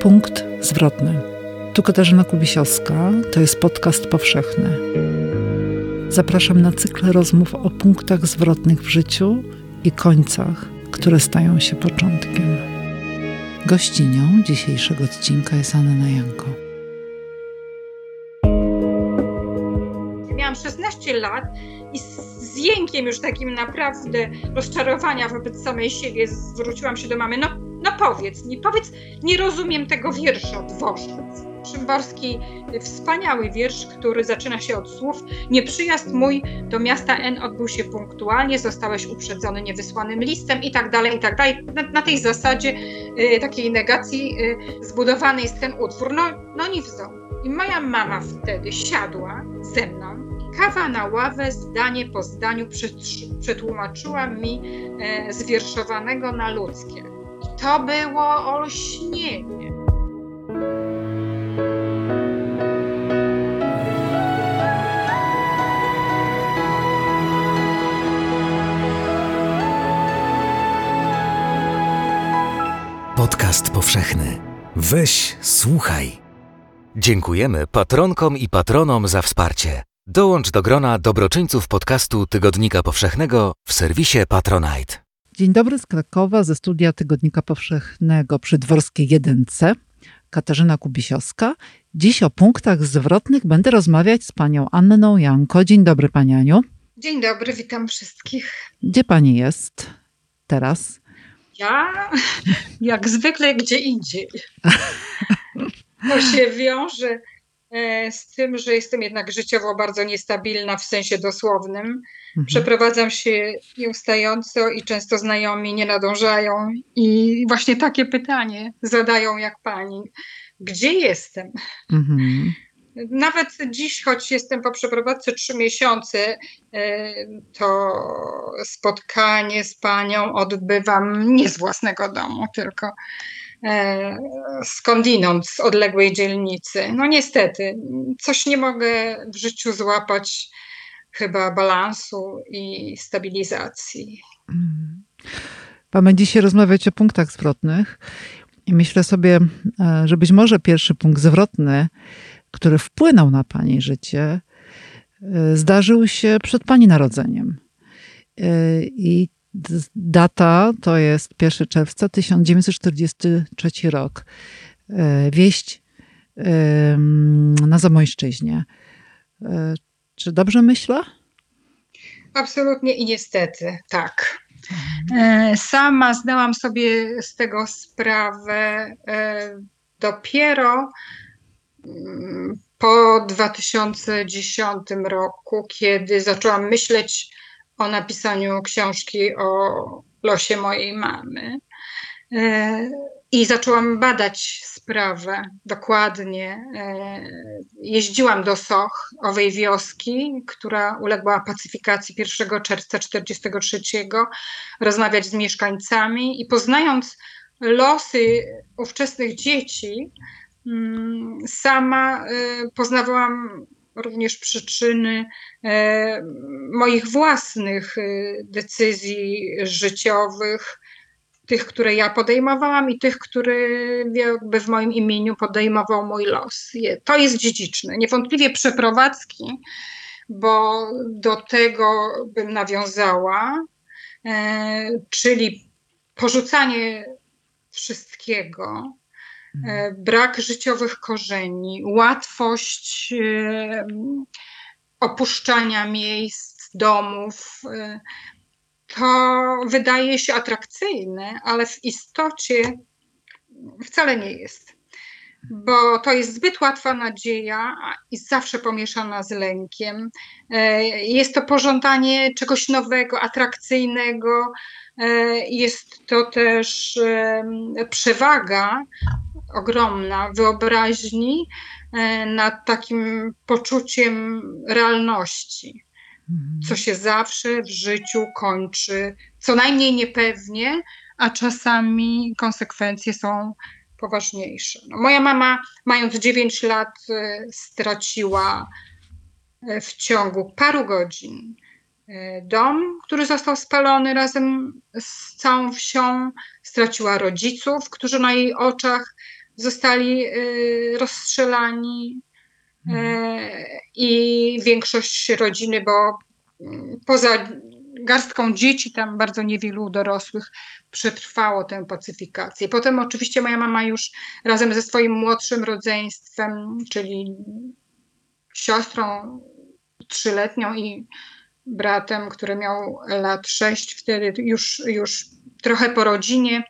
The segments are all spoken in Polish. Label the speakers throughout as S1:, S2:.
S1: Punkt zwrotny. Tu Katarzyna Kubisiowska, to jest podcast powszechny. Zapraszam na cykl rozmów o punktach zwrotnych w życiu i końcach, które stają się początkiem. Gościnią dzisiejszego odcinka jest Anna Janko.
S2: Miałam 16 lat i z jękiem już takim naprawdę rozczarowania wobec samej siebie zwróciłam się do mamy. No powiedz mi, powiedz, nie rozumiem tego wiersza Dworzec. Szymborski, wspaniały wiersz, który zaczyna się od słów Nieprzyjazd mój do miasta N odbył się punktualnie, zostałeś uprzedzony niewysłanym listem i tak dalej, i tak dalej. Na, na tej zasadzie y, takiej negacji y, zbudowany jest ten utwór. No, no nie I moja mama wtedy siadła ze mną Kawa na ławę, zdanie po zdaniu przetłumaczyła mi e, zwierszowanego na ludzkie. To było olśnienie.
S3: Podcast powszechny. Weź, słuchaj. Dziękujemy patronkom i patronom za wsparcie. Dołącz do grona dobroczyńców podcastu Tygodnika Powszechnego w serwisie Patronite.
S1: Dzień dobry z Krakowa, ze studia Tygodnika Powszechnego przy Dworskiej 1C. Katarzyna Kubisiowska. Dziś o punktach zwrotnych będę rozmawiać z panią Anną Janko. Dzień dobry, pani Aniu.
S2: Dzień dobry, witam wszystkich.
S1: Gdzie pani jest teraz?
S2: Ja, jak zwykle, gdzie indziej. To się wiąże z tym, że jestem jednak życiowo bardzo niestabilna w sensie dosłownym. Mhm. Przeprowadzam się nieustająco i często znajomi nie nadążają i właśnie takie pytanie zadają jak pani. Gdzie jestem? Mhm. Nawet dziś, choć jestem po przeprowadzce trzy miesiące, e, to spotkanie z panią odbywam nie z własnego domu, tylko E, skądinąd, z odległej dzielnicy. No niestety, coś nie mogę w życiu złapać chyba balansu i stabilizacji.
S1: Mm. Mamy dzisiaj rozmawiać o punktach zwrotnych i myślę sobie, e, że być może pierwszy punkt zwrotny, który wpłynął na Pani życie, e, zdarzył się przed Pani narodzeniem. I Data to jest 1 czerwca 1943 rok. E, wieść na Zamojszczyźnie. E, czy dobrze myślę?
S2: Absolutnie i niestety, tak. E, sama zdałam sobie z tego sprawę dopiero mm, po 2010 roku, kiedy zaczęłam myśleć o napisaniu książki o losie mojej mamy. E, I zaczęłam badać sprawę dokładnie. E, jeździłam do Soch, owej wioski, która uległa pacyfikacji 1 czerwca 1943, rozmawiać z mieszkańcami i poznając losy ówczesnych dzieci, mm, sama e, poznawałam również przyczyny e, moich własnych e, decyzji życiowych, tych, które ja podejmowałam i tych, które jakby w moim imieniu podejmował mój los. To jest dziedziczne. Niewątpliwie przeprowadzki, bo do tego bym nawiązała, e, czyli porzucanie wszystkiego, brak życiowych korzeni, łatwość e, opuszczania miejsc, domów. E, to wydaje się atrakcyjne, ale w istocie wcale nie jest. Bo to jest zbyt łatwa nadzieja i zawsze pomieszana z lękiem. Jest to pożądanie czegoś nowego, atrakcyjnego. Jest to też przewaga ogromna wyobraźni e, nad takim poczuciem realności, mhm. co się zawsze w życiu kończy co najmniej niepewnie, a czasami konsekwencje są poważniejsze. No, moja mama, mając 9 lat, e, straciła e, w ciągu paru godzin dom, który został spalony razem z całą wsią. Straciła rodziców, którzy na jej oczach zostali rozstrzelani. I większość rodziny, bo mm, poza garstką dzieci, tam bardzo niewielu dorosłych przetrwało tę pacyfikację. Potem oczywiście moja mama już razem ze swoim młodszym rodzeństwem, czyli siostrą trzyletnią i bratem, który miał lat sześć, wtedy już, już trochę po rodzinie,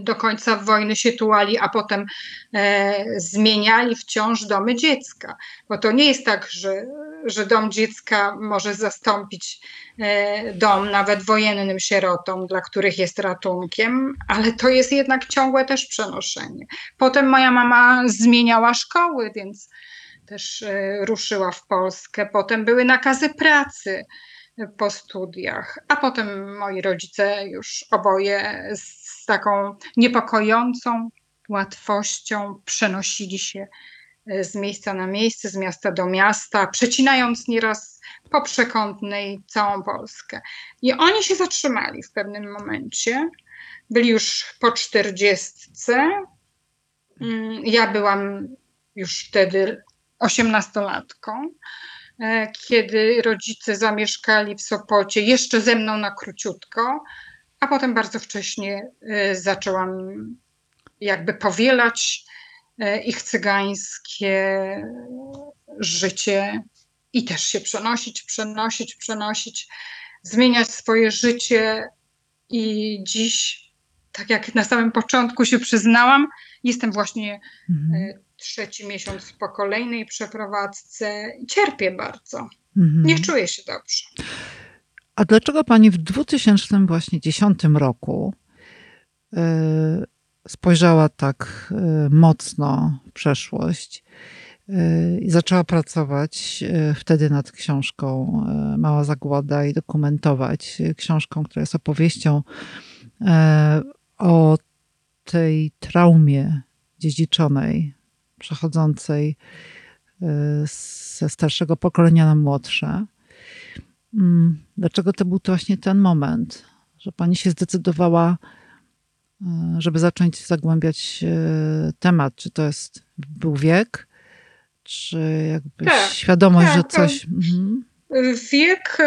S2: do końca wojny się tułali, a potem e, zmieniali wciąż domy dziecka. Bo to nie jest tak, że, że dom dziecka może zastąpić e, dom nawet wojennym sierotom, dla których jest ratunkiem, ale to jest jednak ciągłe też przenoszenie. Potem moja mama zmieniała szkoły, więc też e, ruszyła w Polskę. Potem były nakazy pracy po studiach, a potem moi rodzice już oboje z taką niepokojącą łatwością przenosili się e, z miejsca na miejsce, z miasta do miasta, przecinając nieraz po przekątnej całą Polskę. I oni się zatrzymali w pewnym momencie. Byli już po czterdziestce. Mm, ja byłam już wtedy osiemnastolatką. E, kiedy rodzice zamieszkali w Sopocie, jeszcze ze mną na króciutko, a potem bardzo wcześnie e, zaczęłam jakby powielać e, ich cygańskie życie i też się przenosić, przenosić, przenosić, zmieniać swoje życie. I dziś, tak jak na samym początku się przyznałam, jestem właśnie mhm trzeci miesiąc po kolejnej przeprowadzce cierpię bardzo. Mhm. Nie czuję się dobrze.
S1: A dlaczego pani w 2010 roku y, spojrzała tak y, mocno w przeszłość i zaczęła pracować wtedy nad książką Mała Zagłada i dokumentować książką, która jest opowieścią o tej traumie dziedziczonej przechodzącej y, ze starszego pokolenia na młodsze. Mm, dlaczego to był to właśnie ten moment, że pani się zdecydowała, y, żeby zacząć zagłębiać y, temat? Czy to jest był wiek, czy jakby tak, świadomość, tak, że coś. Mhm.
S2: Wiek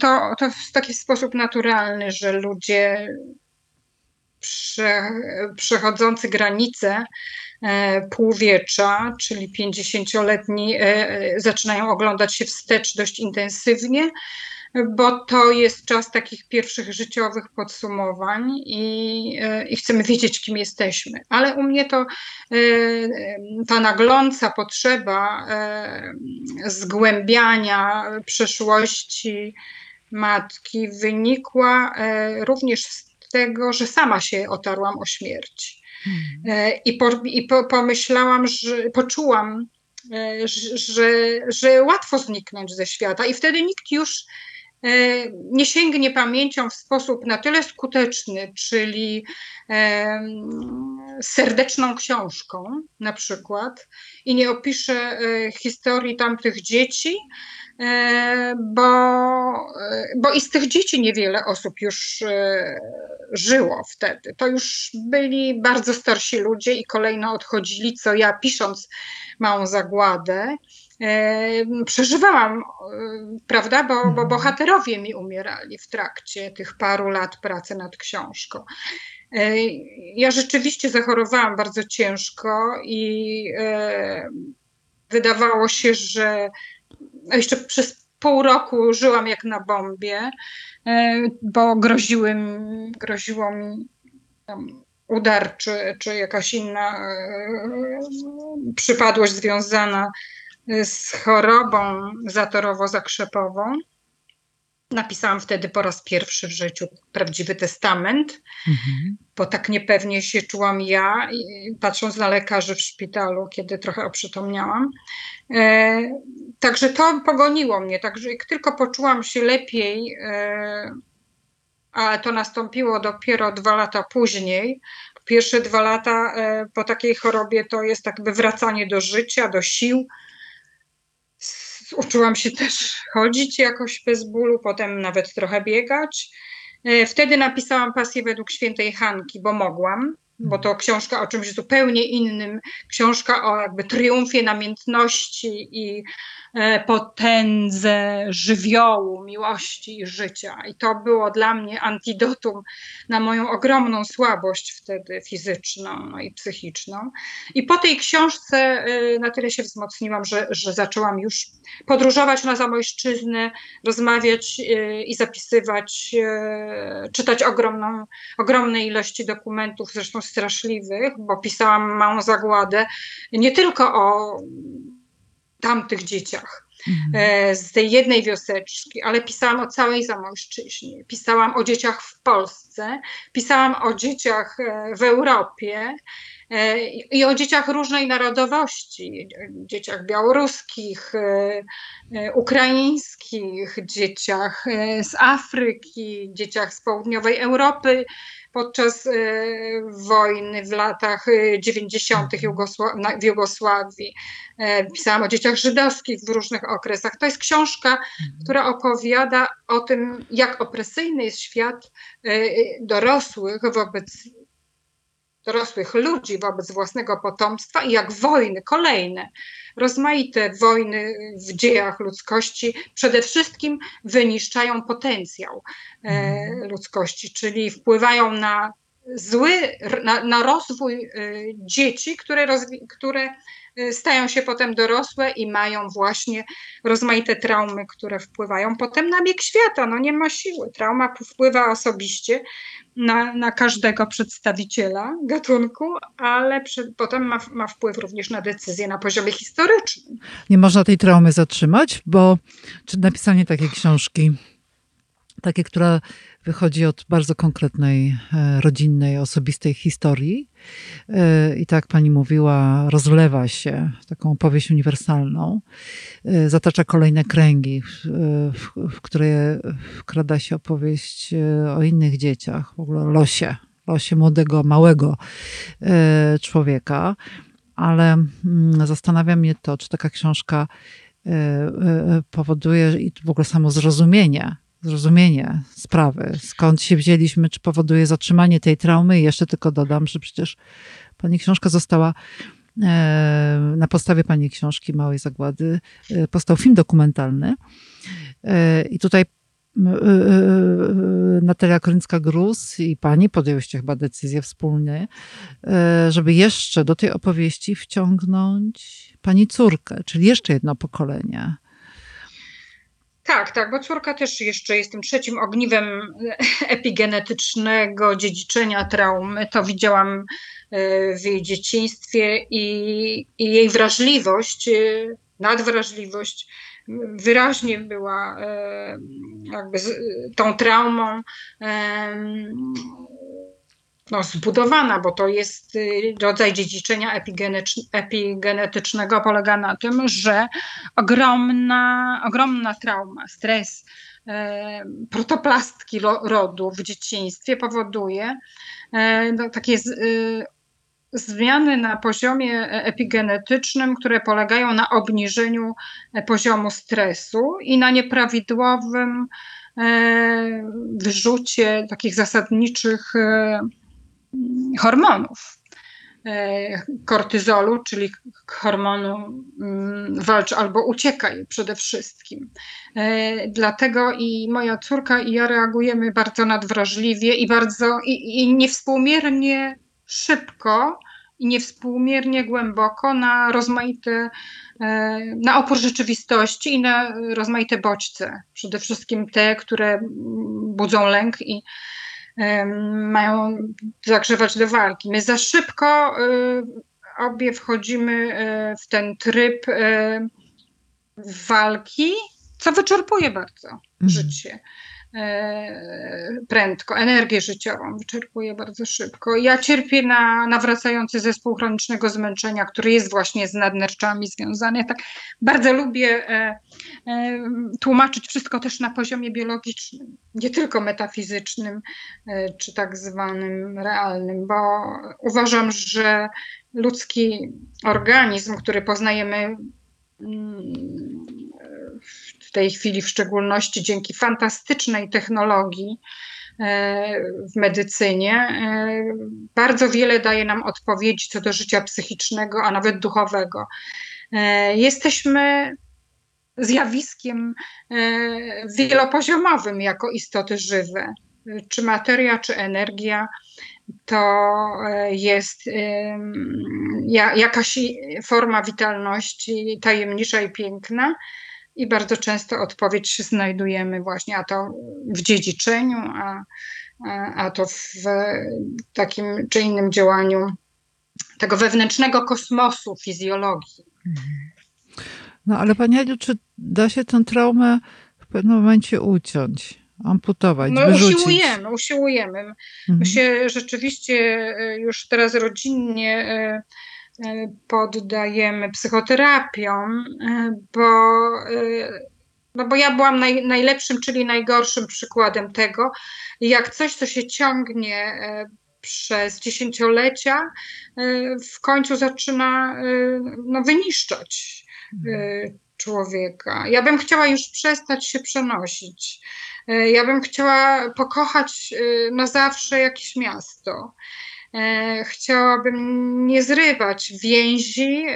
S2: to, to w taki sposób naturalny, że ludzie prze, przechodzący granice E, półwiecza, czyli 50-letni, e, e, zaczynają oglądać się wstecz dość intensywnie, bo to jest czas takich pierwszych życiowych podsumowań i, i chcemy wiedzieć, kim jesteśmy. Ale u mnie to ta nagląca potrzeba zgłębiania przeszłości matki wynikła również z tego, że sama się otarłam o śmierć. E, I, po, i po, pomyślałam, że poczułam, e, że, że łatwo zniknąć ze świata, i wtedy nikt już e, nie sięgnie pamięcią w sposób na tyle skuteczny, czyli serdeczną książką na przykład, i nie opisze historii tamtych dzieci, E, bo, e, bo i z tych dzieci niewiele osób już e, żyło wtedy. To już byli bardzo starsi ludzie i kolejno odchodzili, co ja pisząc Małą Zagładę, przeżywałam, prawda, bo, bo mhm. bohaterowie mi umierali w trakcie tych paru lat pracy nad książką. Ja rzeczywiście zachorowałam bardzo ciężko i wydawało się, że jeszcze przez pół roku żyłam jak na bombie, e, bo groziły, groziło mi udar czy, czy jakaś inna e, przypadłość związana z chorobą zatorowo-zakrzepową. Napisałam wtedy po raz pierwszy w życiu prawdziwy testament, mhm. bo tak niepewnie się czułam ja, patrząc na lekarzy w szpitalu, kiedy trochę oprzytomniałam. E, także to pogoniło mnie. Także jak tylko poczułam się lepiej, e, ale to nastąpiło dopiero dwa lata później. Pierwsze dwa lata e, po takiej chorobie to jest jakby wracanie do życia, do sił uczyłam się też chodzić jakoś bez bólu, potem nawet trochę biegać. Wtedy napisałam pasję według świętej Hanki, bo mogłam bo to książka o czymś zupełnie innym, książka o jakby triumfie namiętności i e, potędze żywiołu, miłości i życia. I to było dla mnie antidotum na moją ogromną słabość wtedy fizyczną no i psychiczną. I po tej książce e, na tyle się wzmocniłam, że, że zaczęłam już podróżować na Zamojszczyznę, rozmawiać e, i zapisywać, czytać ogromną, ogromne ilości dokumentów, zresztą straszliwych, bo pisałam małą zagładę nie tylko o tamtych dzieciach, mhm. E, z tej jednej wioseczki, ale pisałam o całej Zamojszczyźnie. Pisałam o dzieciach w Polsce, pisałam o dzieciach e, w Europie e, i o dzieciach różnej narodowości, dzieciach białoruskich, ukraińskich, dzieciach z Afryki, dzieciach z południowej Europy podczas e, wojny w latach 90. Mhm. W Jugosławii. E, pisałam o dzieciach żydowskich w różnych okresach. To jest książka, mhm. która opowiada o tym, jak opresyjny jest świat e, dorosłych wobec dorosłych ludzi wobec własnego potomstwa i jak wojny kolejne, rozmaite wojny w dziejach ludzkości przede wszystkim wyniszczają potencjał e, mhm. ludzkości, czyli wpływają na zły, na, na rozwój e, dzieci, które, rozwi- które stają się potem dorosłe i mają właśnie rozmaite traumy, które wpływają potem na bieg świata. No nie ma siły. Trauma wpływa osobiście na, na każdego przedstawiciela gatunku, ale przy, potem ma, ma wpływ również na decyzje na poziomie historycznym.
S1: Nie można tej traumy zatrzymać, bo czy napisanie takiej książki, takie, która wychodzi od bardzo konkretnej, e, rodzinnej, osobistej historii. E, I tak pani mówiła, rozlewa się w taką opowieść uniwersalną, e, zatacza kolejne kręgi, w, w, które wkrada się opowieść o innych dzieciach, w ogóle losie, losie młodego, małego człowieka. Ale mm, zastanawia mnie to, czy taka książka powoduje i w ogóle samo zrozumienie zrozumienie sprawy, skąd się wzięliśmy, czy powoduje zatrzymanie tej traumy. I jeszcze tylko dodam, że przecież pani książka została e, na podstawie pani książki Małej Zagłady e, powstał film dokumentalny. E, I tutaj Natalia Koryncka-Gruz i pani podjęłyście chyba decyzję wspólnie, żeby jeszcze do tej opowieści wciągnąć pani córkę, czyli jeszcze jedno pokolenie.
S2: Tak, tak, bo córka też jeszcze jest tym trzecim ogniwem epigenetycznego dziedziczenia traumy. To widziałam e, w jej dzieciństwie i, i jej wrażliwość, e, nadwrażliwość wyraźnie była e, jakby tą traumą no, zbudowana, bo to jest y, rodzaj dziedziczenia epigenetycznego, polega na tym, że ogromna, ogromna trauma, stres, e, protoplastki rodu w dzieciństwie powoduje e, no, takie z, y, zmiany na poziomie epigenetycznym, które polegają na obniżeniu poziomu stresu i na nieprawidłowym e, wyrzucie takich zasadniczych e, hormonów. E, kortyzolu, czyli hormonu mm, walcz albo uciekaj przede wszystkim. E, dlatego i moja córka i ja reagujemy bardzo nadwrażliwie i bardzo i, i niewspółmiernie szybko i niewspółmiernie głęboko na rozmaite, e, na opór rzeczywistości i na rozmaite bodźce. Przede wszystkim te, które budzą lęk i mają zagrzewać do walki. My za szybko y, obie wchodzimy y, w ten tryb y, walki, co wyczerpuje bardzo mhm. życie. E, prędko, energię życiową wyczerpuje bardzo szybko. Ja cierpię na nawracający zespół chronicznego zmęczenia, który jest właśnie z nadnerczami związany. Tak bardzo lubię e, e, tłumaczyć wszystko też na poziomie biologicznym, nie tylko metafizycznym czy tak zwanym realnym, bo uważam, że ludzki organizm, który poznajemy mm, tej chwili, w szczególności dzięki fantastycznej technologii e, w medycynie, e, bardzo wiele daje nam odpowiedzi co do życia psychicznego, a nawet duchowego. E, jesteśmy zjawiskiem wielopoziomowym jako istoty żywe. Czy materia, czy energia to jest jakaś forma witalności tajemnicza i piękna. I bardzo często odpowiedź znajdujemy właśnie, a to w dziedziczeniu, a, a, to w takim czy innym działaniu tego wewnętrznego kosmosu fizjologii.
S1: No ale Pani Aniu, czy da się tę traumę w pewnym momencie uciąć? amputować,
S2: no,
S1: wyrzucić.
S2: Usiłujemy, usiłujemy. Mhm. My się rzeczywiście e, już teraz rodzinnie e, poddajemy psychoterapiom, bo, no bo ja byłam naj, najlepszym, czyli najgorszym przykładem tego, jak coś, co się ciągnie przez dziesięciolecia, w końcu zaczyna no, wyniszczać mhm. człowieka. Ja bym chciała już przestać się przenosić. E, ja bym chciała pokochać e, na zawsze jakieś miasto. E, chciałabym nie zrywać więzi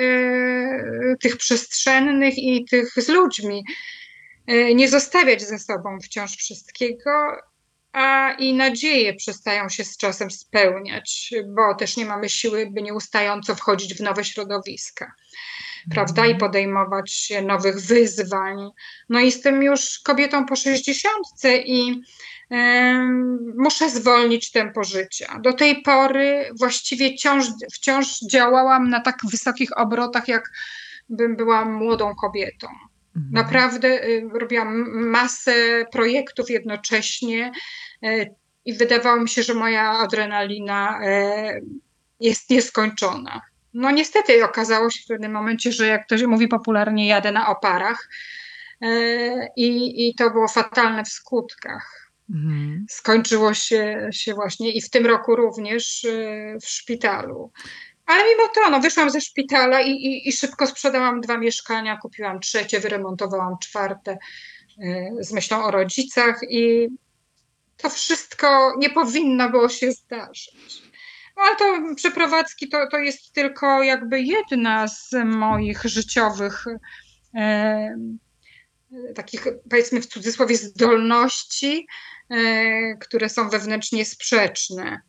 S2: tych przestrzennych i tych z ludźmi. Nie zostawiać ze sobą wciąż wszystkiego, a i nadzieje przestają się z czasem spełniać, bo też nie mamy siły, by nieustająco wchodzić w nowe środowiska prawda, i podejmować się nowych wyzwań. No jestem już kobietą po sześćdziesiątce i muszę zwolnić tempo życia. Do tej pory właściwie wciąż, wciąż działałam na tak wysokich obrotach, jak bym była młodą kobietą. Mhm. Naprawdę y, robiłam masę projektów jednocześnie y, i wydawało mi się, że moja adrenalina y, jest nieskończona. No niestety okazało się w pewnym momencie, że jak ktoś mówi popularnie, jadę na oparach e, i, i to było fatalne w skutkach. Mhm. Skończyło się, się właśnie i w tym roku również e, w szpitalu. Ale mimo to, no, wyszłam ze szpitala i, i, i szybko sprzedałam dwa mieszkania, kupiłam trzecie, wyremontowałam czwarte e, z myślą o rodzicach i to wszystko nie powinno było się zdarzyć. No, ale to przeprowadzki to, to jest tylko jakby jedna z moich życiowych e, takich powiedzmy w cudzysłowie zdolności, e, które są wewnętrznie sprzeczne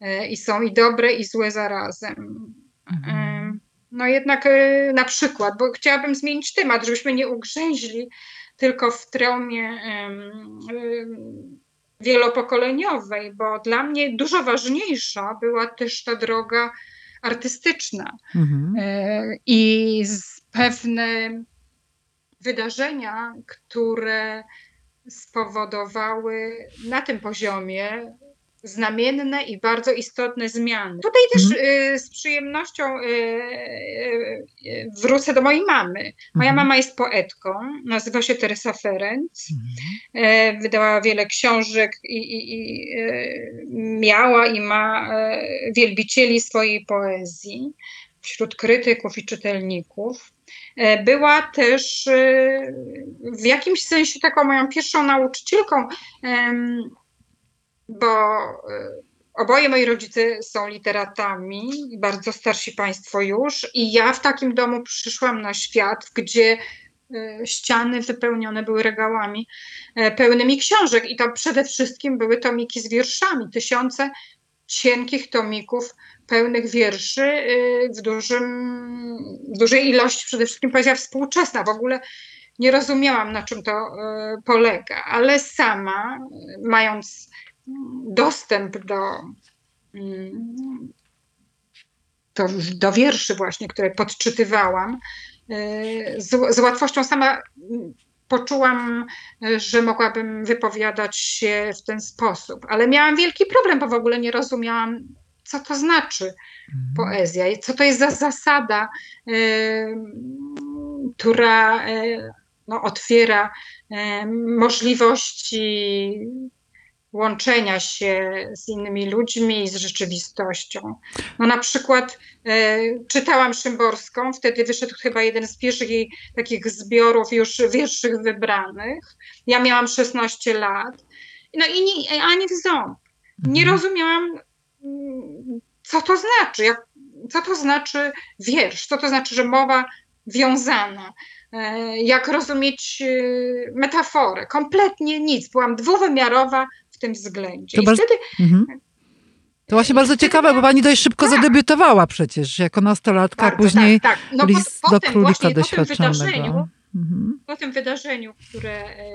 S2: e, i są i dobre i złe zarazem. Mhm. E, no jednak e, na przykład, bo chciałabym zmienić temat, żebyśmy nie ugrzęźli tylko w traumie wielopokoleniowej, bo dla mnie dużo ważniejsza była też ta droga artystyczna mhm. E, i pewne wydarzenia, które spowodowały na tym poziomie znamienne i bardzo istotne zmiany. Tutaj też mhm. y, z przyjemnością y, y, wrócę do mojej mamy. Moja mhm. mama jest poetką, nazywa się Teresa Ferenc. Mhm. Wydała wiele książek i, i, i miała i ma wielbicieli swojej poezji wśród krytyków i czytelników. Była też w jakimś sensie taką moją pierwszą nauczycielką bo y, oboje moi rodzice są literatami, bardzo starsi państwo już, i ja w takim domu przyszłam na świat, gdzie y, ściany wypełnione były regałami e, pełnymi książek i to przede wszystkim były tomiki z wierszami, tysiące cienkich tomików pełnych wierszy w, dużym, w dużej ilości, przede wszystkim poezja współczesna. W ogóle nie rozumiałam, na czym to polega, ale sama, mając dostęp do, do, do wierszy właśnie, które podczytywałam, y, z, z łatwością sama poczułam, że mogłabym wypowiadać się w ten sposób. Ale miałam wielki problem, bo w ogóle nie rozumiałam, co to znaczy mhm. poezja i co to jest za zasada, y, która y, no, otwiera możliwości łączenia się z innymi ludźmi i z rzeczywistością. No na przykład e, czytałam Szymborską, wtedy wyszedł chyba jeden z pierwszych jej takich zbiorów już wierszych wybranych. Ja miałam 16 lat. No i nie, ani w ząb. Nie mhm. rozumiałam, mm, co to znaczy, jak, co to znaczy wiersz, co to znaczy, że mowa wiązana, e, jak rozumieć e, metaforę. Kompletnie nic. Byłam dwuwymiarowa w tym względzie.
S1: To, bardzo, wtedy, mhm. to właśnie bardzo ciekawe, bo pani dość szybko tak. zadebiutowała przecież jako nastolatka, bardzo, później tak, tak. No, list po, do królika doświadczonego. Po tym, wydarzeniu,
S2: mhm. po tym wydarzeniu, które e,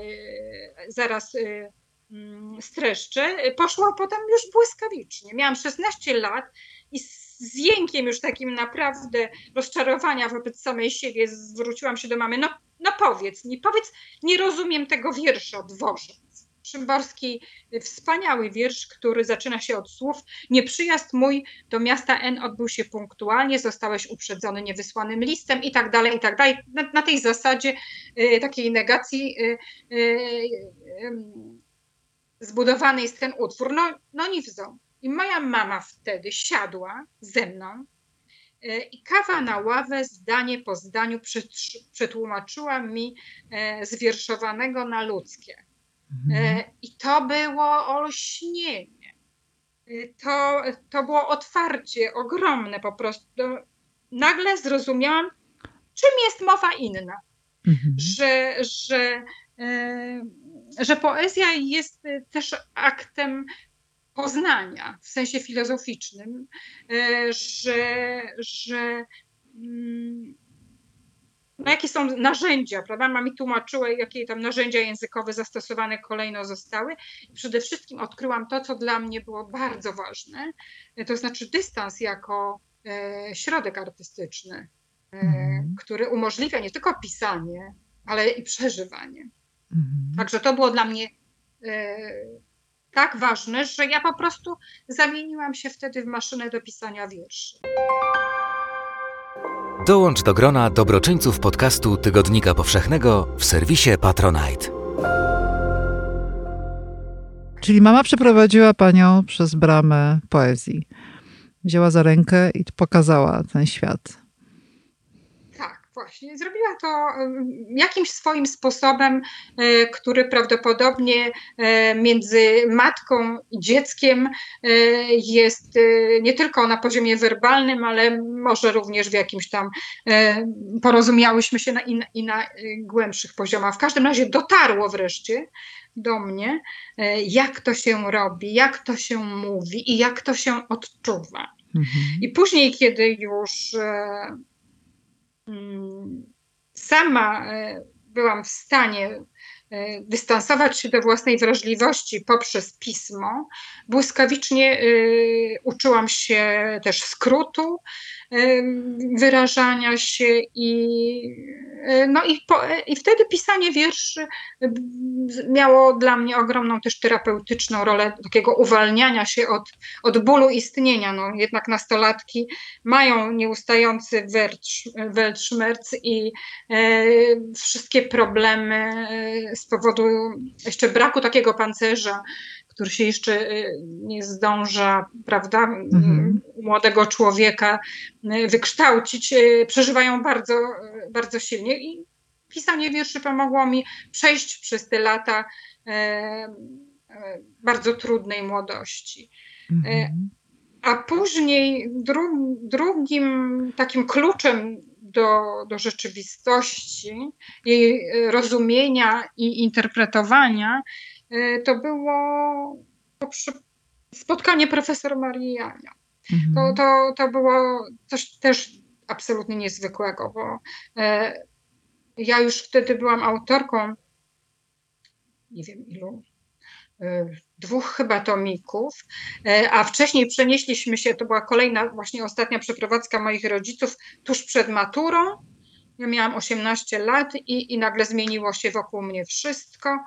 S2: zaraz e, mm, streszczę, poszło potem już błyskawicznie. Miałam 16 lat i z jękiem już takim naprawdę rozczarowania wobec samej siebie zwróciłam się do mamy. No, no powiedz mi, powiedz, nie rozumiem tego wiersza dworzec. Szymborski, wspaniały wiersz, który zaczyna się od słów Nieprzyjazd mój do miasta N odbył się punktualnie, zostałeś uprzedzony niewysłanym listem i tak dalej, i tak dalej. Na, na tej zasadzie y, takiej negacji y, y, y zbudowany jest ten utwór. No, no nie wzą. I moja mama wtedy siadła ze mną y, i kawa na ławę, zdanie po zdaniu przetłumaczyła mi e, zwierszowanego na ludzkie. Mhm. E, I to było olśnienie. E, to, to było otwarcie ogromne po prostu. Nagle zrozumiałam, czym jest mowa inna. Mhm. Że, że, e, że poezja jest też aktem poznania w sensie filozoficznym, że, że mm, no jakie są narzędzia, prawda? Mama mi tłumaczyła, jakie tam narzędzia językowe zastosowane kolejno zostały. Przede wszystkim odkryłam to, co dla mnie było bardzo ważne, to znaczy dystans jako e, środek artystyczny, e, mhm. który umożliwia nie tylko pisanie, ale i przeżywanie. Mhm. Także to było dla mnie e, tak ważne, że ja po prostu zamieniłam się wtedy w maszynę do pisania wierszy.
S3: Dołącz do grona dobroczyńców podcastu Tygodnika Powszechnego w serwisie Patronite.
S1: Czyli mama przeprowadziła panią przez bramę poezji. Wzięła za rękę i pokazała ten świat
S2: właśnie. Zrobiła to jakimś swoim sposobem, e, który prawdopodobnie e, między matką i dzieckiem e, jest nie tylko na poziomie werbalnym, ale może również w jakimś tam porozumiałyśmy się na, i, na, i na głębszych poziomach. W każdym razie dotarło wreszcie do mnie, jak to się robi, jak to się mówi i jak to się odczuwa. Mhm. I później, kiedy już sama e, byłam w stanie e, dystansować się do własnej wrażliwości poprzez pismo. Błyskawicznie e, uczyłam się też skrótu, wyrażania się i, no i, po, i wtedy pisanie wierszy miało dla mnie ogromną też terapeutyczną rolę takiego uwalniania się od, od bólu istnienia. No, jednak nastolatki mają nieustający weltschmerz i e, wszystkie problemy e, z powodu jeszcze braku takiego pancerza który się jeszcze y, nie zdąża, prawda, mhm. młodego człowieka y, wykształcić, y, przeżywają bardzo, bardzo silnie. I pisanie wierszy pomogło mi przejść przez te lata bardzo trudnej młodości. Mhm. A później dru, drugim takim kluczem do, do rzeczywistości, jej rozumienia i interpretowania to było spotkanie profesor Marii Jania. Mhm. To, to, to było coś też absolutnie niezwykłego, bo e, ja już wtedy byłam autorką, nie wiem ilu, e, dwóch chyba tomików, e, a wcześniej przenieśliśmy się, to była kolejna, właśnie ostatnia przeprowadzka moich rodziców tuż przed maturą. Ja miałam 18 lat i, i nagle zmieniło się wokół mnie wszystko.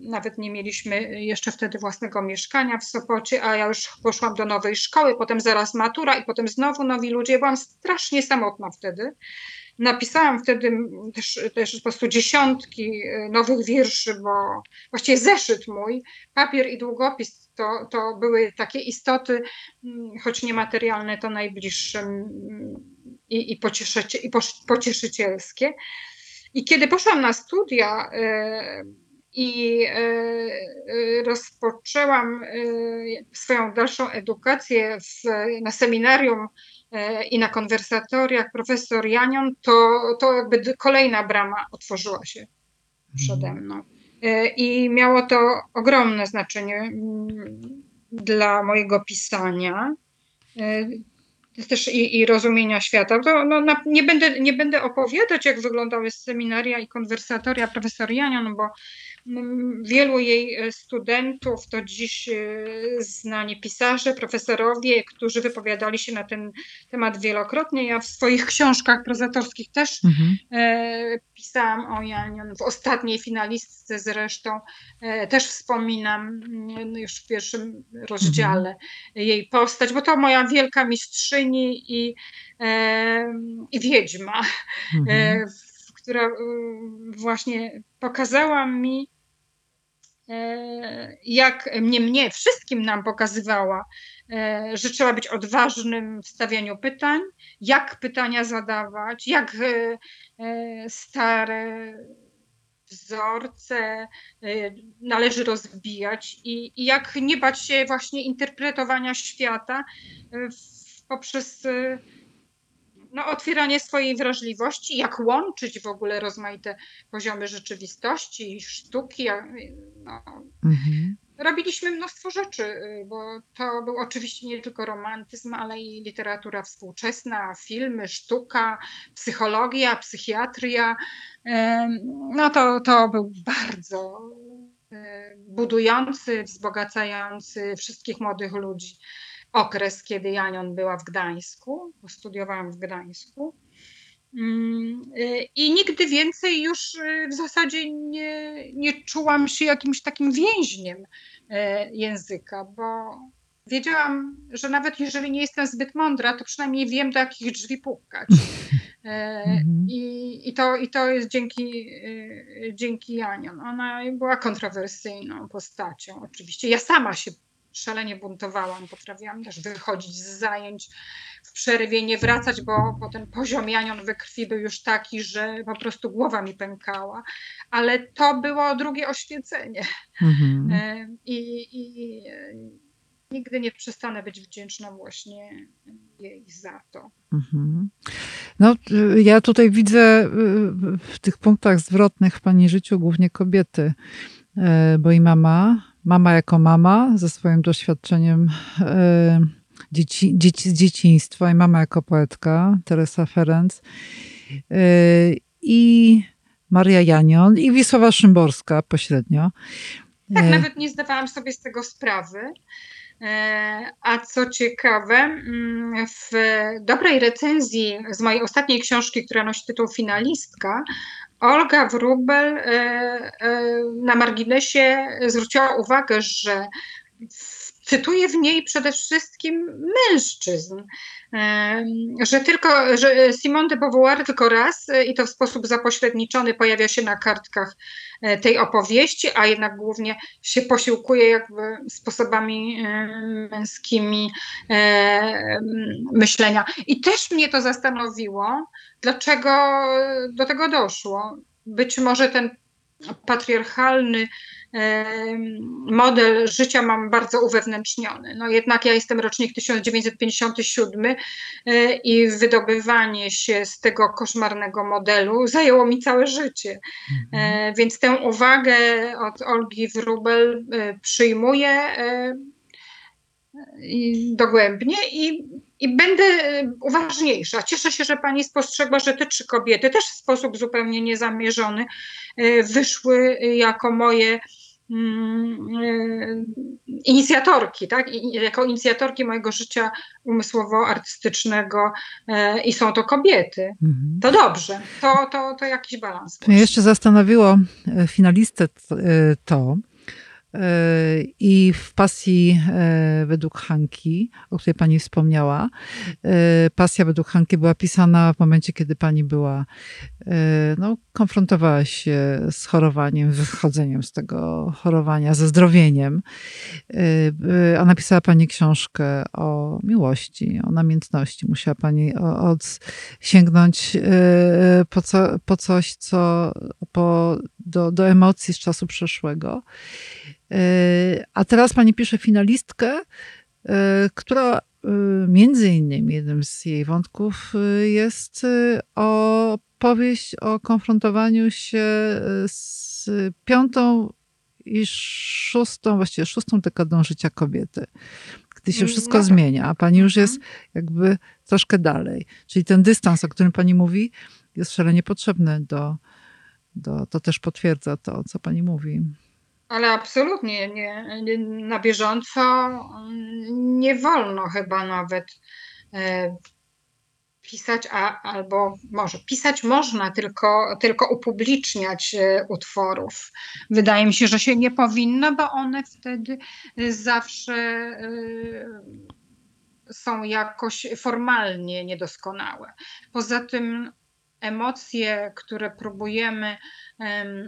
S2: Nawet nie mieliśmy jeszcze wtedy własnego mieszkania w Sopocie, a ja już poszłam do nowej szkoły, potem zaraz matura i potem znowu nowi ludzie. Byłam strasznie samotna wtedy. Napisałam wtedy też, też po prostu dziesiątki e, nowych wierszy, bo właściwie zeszyt mój, papier i długopis to, to były takie istoty, mm, choć niematerialne, to najbliższe mm, i, i, pocieszycie, i pocieszycielskie. I kiedy poszłam na studia e, i e, rozpoczęłam swoją dalszą edukację w, na seminarium E, i na konwersatoriach profesor Janion, to, to jakby kolejna brama otworzyła się przede mhm. mną. E, I miało to ogromne znaczenie dla mojego pisania e, też i, i rozumienia świata. To, no, na, nie, będę, nie będę opowiadać, jak wyglądały seminaria i konwersatoria profesor Janion, bo Wielu jej e, studentów to dziś e, znani pisarze, profesorowie, którzy wypowiadali się na ten temat wielokrotnie. Ja w swoich książkach prozatorskich też mhm. E, pisałam o Janion, w ostatniej finalistce zresztą też wspominam mm, już w pierwszym rozdziale mhm. jej postać, bo to moja wielka mistrzyni i, i wiedźma, mhm. która właśnie pokazała mi, jak mnie, mnie, wszystkim nam pokazywała, e, że trzeba być odważnym w stawianiu pytań, jak pytania zadawać, jak e, stare wzorce należy rozbijać i, i jak nie bać się właśnie interpretowania świata poprzez no, otwieranie swojej wrażliwości, jak łączyć w ogóle rozmaite poziomy rzeczywistości i sztuki. No. Mhm. Robiliśmy mnóstwo rzeczy, y, bo to był oczywiście nie tylko romantyzm, ale i literatura współczesna, filmy, sztuka, psychologia, psychiatria. No to, to był bardzo y, budujący, wzbogacający wszystkich młodych ludzi okres, kiedy Janion była w Gdańsku, bo studiowałam w Gdańsku. Mm, y, I nigdy więcej już y, w zasadzie nie, nie czułam się jakimś takim więźniem y, języka, bo wiedziałam, że nawet jeżeli nie jestem zbyt mądra, to przynajmniej wiem, do jakich drzwi pukać. Mhm. I, i, to, I to jest dzięki, dzięki Janion. Ona była kontrowersyjną postacią, oczywiście. Ja sama się szalenie buntowałam. Potrafiłam też wychodzić z zajęć w przerwie, nie wracać, bo, bo ten poziom janion we krwi był już taki, że po prostu głowa mi pękała. Ale to było drugie oświecenie. Mhm. E, I, i nigdy nie przestanę być wdzięczna właśnie jej za to. Mhm.
S1: No, ja tutaj widzę y, w tych punktach zwrotnych w Pani życiu głównie kobiety, e, bo i mama mama jako mama ze swoim doświadczeniem e, dzieci, dzieci z dzieciństwa i mama jako poetka, Teresa Ferenc e, i Maria Janion i Wisława Szymborska pośrednio.
S2: Tak, e, nawet nie zdawałam sobie z tego sprawy. A co ciekawe, mm, w dobrej recenzji z mojej ostatniej książki, która nosi tytuł Finalistka, Olga Wrubel e, e, na marginesie zwróciła uwagę, że cytuję w niej przede wszystkim mężczyzn, że tylko, że Simone de Beauvoir tylko raz i to w sposób zapośredniczony pojawia się na kartkach tej opowieści, a jednak głównie się posiłkuje jakby sposobami męskimi myślenia. I też mnie to zastanowiło, Dlaczego do tego doszło? Być może ten patriarchalny model życia mam bardzo uwewnętrzniony. No jednak ja jestem rocznik 1957 e, i wydobywanie się z tego koszmarnego modelu zajęło mi całe życie. Mhm. E, więc tę uwagę od Olgi Wrubel e, przyjmuję dogłębnie i i będę e, uważniejsza. Cieszę się, że pani spostrzegła, że te trzy kobiety też w sposób zupełnie niezamierzony e, wyszły jako moje mm, inicjatorki, tak? jako inicjatorki mojego życia umysłowo-artystycznego i są to kobiety. Mhm. To dobrze, to, to, to jakiś balans.
S1: Mnie jeszcze zastanowiło finalistę to, i w pasji e, według Hanki, o której pani wspomniała, e, pasja według Hanki była pisana w momencie, kiedy pani była, e, no, konfrontowała się z chorowaniem, wychodzeniem z tego chorowania, ze zdrowieniem. A napisała pani książkę o miłości, o namiętności. Musiała pani od, sięgnąć po, co, po coś, co po, do, do emocji z czasu przeszłego. E, a teraz pani pisze finalistkę, e, która e, między innymi jednym z jej wątków jest o powieść o konfrontowaniu się z piątą i szóstą, właściwie szóstą dekadą życia kobiety, gdy się wszystko no. zmienia, a pani już jest mhm. jakby troszkę dalej. Czyli ten dystans, o którym pani mówi, jest szalenie potrzebny do, do to też potwierdza to, co pani mówi.
S2: Ale absolutnie nie, na bieżąco nie wolno chyba nawet e, pisać, a, albo może pisać można, tylko, tylko upubliczniać e, utworów. Wydaje mi się, że się nie powinno, bo one wtedy zawsze e, są jakoś formalnie niedoskonałe. Poza tym emocje, które próbujemy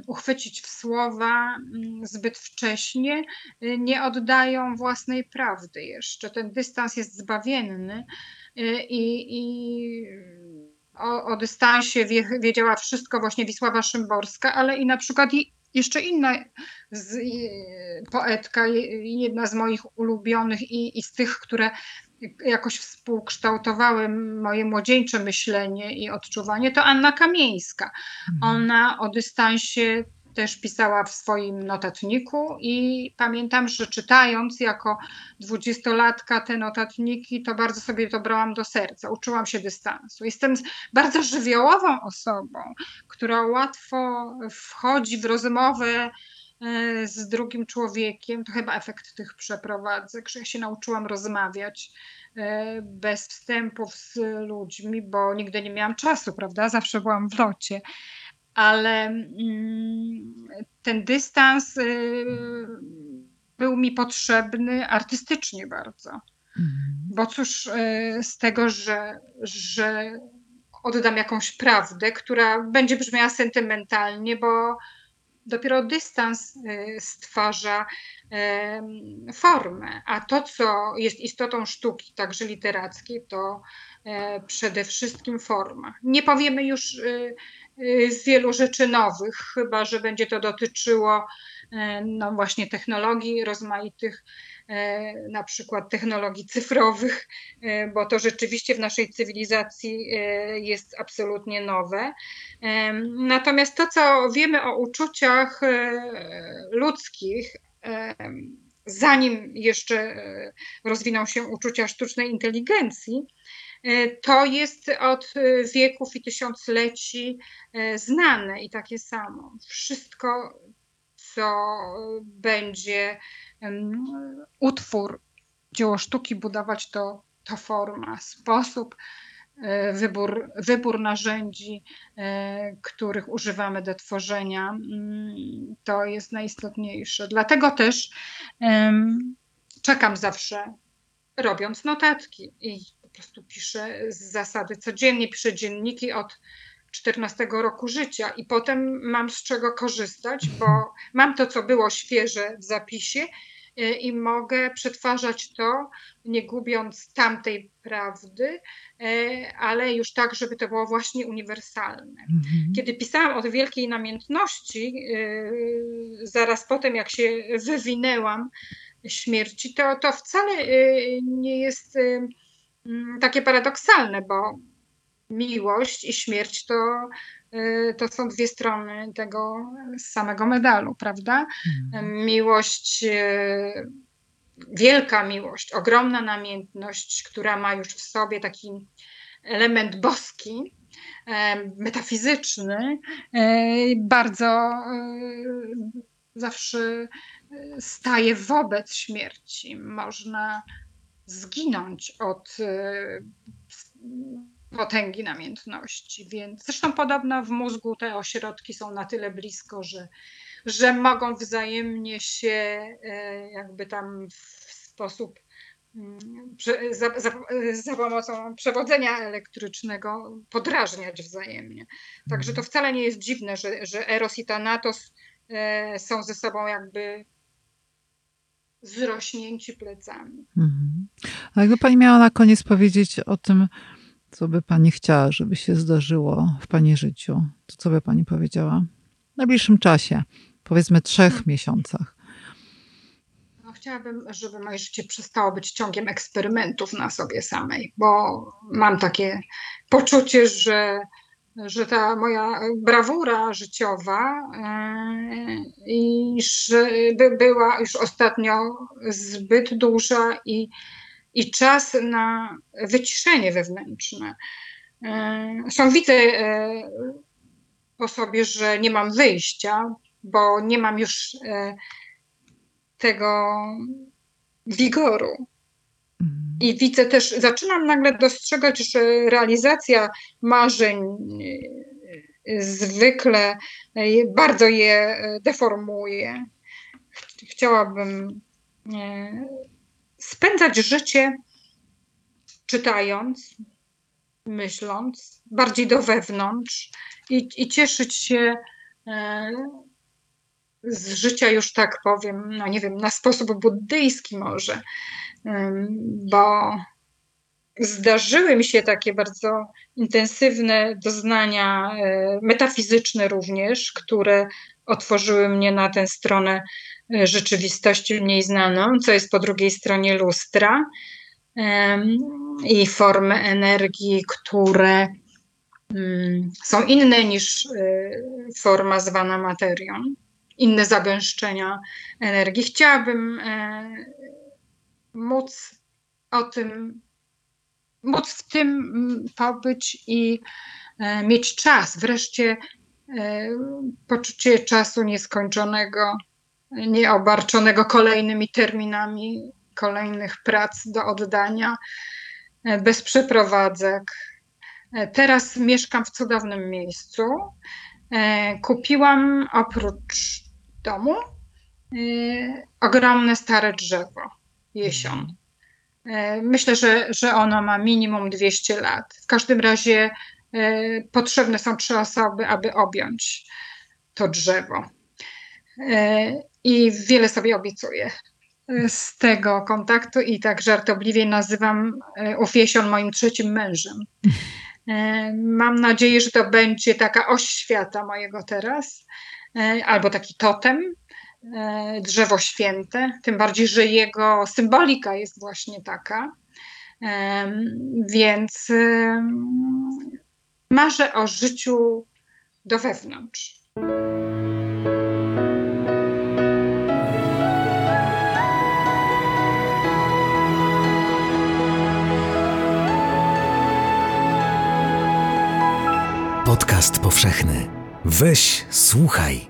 S2: uchwycić w słowa mm, zbyt wcześnie, y, nie oddają własnej prawdy jeszcze. Ten dystans jest zbawienny y, i, i o, o, dystansie wie, wiedziała wszystko właśnie Wisława Szymborska, ale i na przykład jeszcze inna z, poetka, jedna z moich ulubionych i, i z tych, które jakoś współkształtowały moje młodzieńcze myślenie i odczuwanie, to Anna Kamieńska. Mhm. Ona o dystansie też pisała w swoim notatniku i pamiętam, że czytając jako dwudziestolatka te notatniki, to bardzo sobie to brałam do serca. Uczyłam się dystansu. Jestem bardzo żywiołową osobą, która łatwo wchodzi w rozmowę z drugim człowiekiem. To chyba efekt tych przeprowadzek, że ja się nauczyłam rozmawiać e, bez wstępów z ludźmi, bo nigdy nie miałam czasu, prawda? Zawsze byłam w locie. Ale mm, ten dystans e, był mi potrzebny artystycznie bardzo. Mhm. Bo cóż z tego, że, że oddam jakąś prawdę, która będzie brzmiała sentymentalnie, bo dopiero dystans y, stwarza formę, a to, co jest istotą sztuki, także literackiej, to e, przede wszystkim forma. Nie powiemy już y, y, wielu rzeczy nowych, chyba że będzie to dotyczyło no właśnie technologii rozmaitych, na przykład technologii cyfrowych, e, bo to rzeczywiście w naszej cywilizacji e, jest absolutnie nowe. Natomiast to, co wiemy o uczuciach ludzkich, zanim jeszcze rozwiną się uczucia sztucznej inteligencji, to jest od wieków i tysiącleci znane i takie samo. Wszystko, co będzie utwór, dzieło sztuki budować to, to forma, sposób, e, wybór, wybór narzędzi, e, których używamy do tworzenia, mm, to jest najistotniejsze. Dlatego też czekam zawsze, robiąc notatki i po prostu piszę z zasady codziennie, piszę dzienniki od 14 roku życia i potem mam z czego korzystać, bo mam to, co było świeże w zapisie y, i mogę przetwarzać to, nie gubiąc tamtej prawdy, y, ale już tak, żeby to było właśnie uniwersalne. Mhm. Kiedy pisałam o wielkiej namiętności, y, zaraz potem, jak się wywinęłam śmierci, to, to wcale nie jest takie paradoksalne, bo miłość i śmierć to, y, to są dwie strony tego samego medalu, prawda? Mhm. Miłość, y, wielka miłość, ogromna namiętność, która ma już w sobie taki element boski, e, metafizyczny, e, bardzo e, zawsze staje wobec śmierci. Można zginąć od potęgi namiętności. Więc zresztą podobno w mózgu te ośrodki są na tyle blisko, że, że mogą wzajemnie się e, jakby tam w sposób mm, za, za, za, pomocą przewodzenia elektrycznego podrażniać wzajemnie. Także to wcale nie jest dziwne, że, że Eros i Thanatos e, są ze sobą jakby zrośnięci plecami. Mhm.
S1: A jakby pani miała na koniec powiedzieć o tym, co by pani chciała, żeby się zdarzyło w pani życiu, to co by pani powiedziała? W najbliższym czasie, powiedzmy trzech miesiącach.
S2: No, chciałabym, żeby moje życie przestało być ciągiem eksperymentów na sobie samej, bo mam takie poczucie, że że ta moja brawura życiowa yy, i że by była już ostatnio zbyt duża i, i czas na wyciszenie wewnętrzne. Zresztą widzę yy, po sobie, że nie mam wyjścia, bo nie mam już yy, tego wigoru. I widzę też, zaczynam nagle dostrzegać, że realizacja marzeń e, zwykle e, bardzo je e, deformuje. Chciałabym spędzać życie czytając, myśląc, bardziej do wewnątrz i, i cieszyć się z życia już tak powiem, no nie wiem, na sposób buddyjski może. Bo zdarzyły mi się takie bardzo intensywne doznania e, metafizyczne również, które otworzyły mnie na tę stronę e, rzeczywistości mniej znaną, co jest po drugiej stronie lustra i formy energii, które mm, są inne niż e, forma zwana materią, inne zagęszczenia energii. Chciałabym móc o tym, móc w tym mm, pobyć i e, mieć czas, wreszcie e, poczucie czasu nieskończonego, nieobarczonego kolejnymi terminami kolejnych prac do oddania, e, bez przeprowadzek. Teraz mieszkam w cudownym miejscu. Kupiłam oprócz domu ogromne stare drzewo jesion. E, myślę, że, że ono ma minimum 200 lat. W każdym razie e, potrzebne są trzy osoby, aby objąć to drzewo. E, I wiele sobie obiecuję z tego kontaktu i tak żartobliwie nazywam ów jesion moim trzecim mężem. Mam nadzieję, że to będzie taka oś świata mojego teraz, albo taki totem, E, drzewo święte, tym bardziej, że jego symbolika jest właśnie taka. Więc marzę o życiu do wewnątrz.
S3: Podcast powszechny. Weź, słuchaj.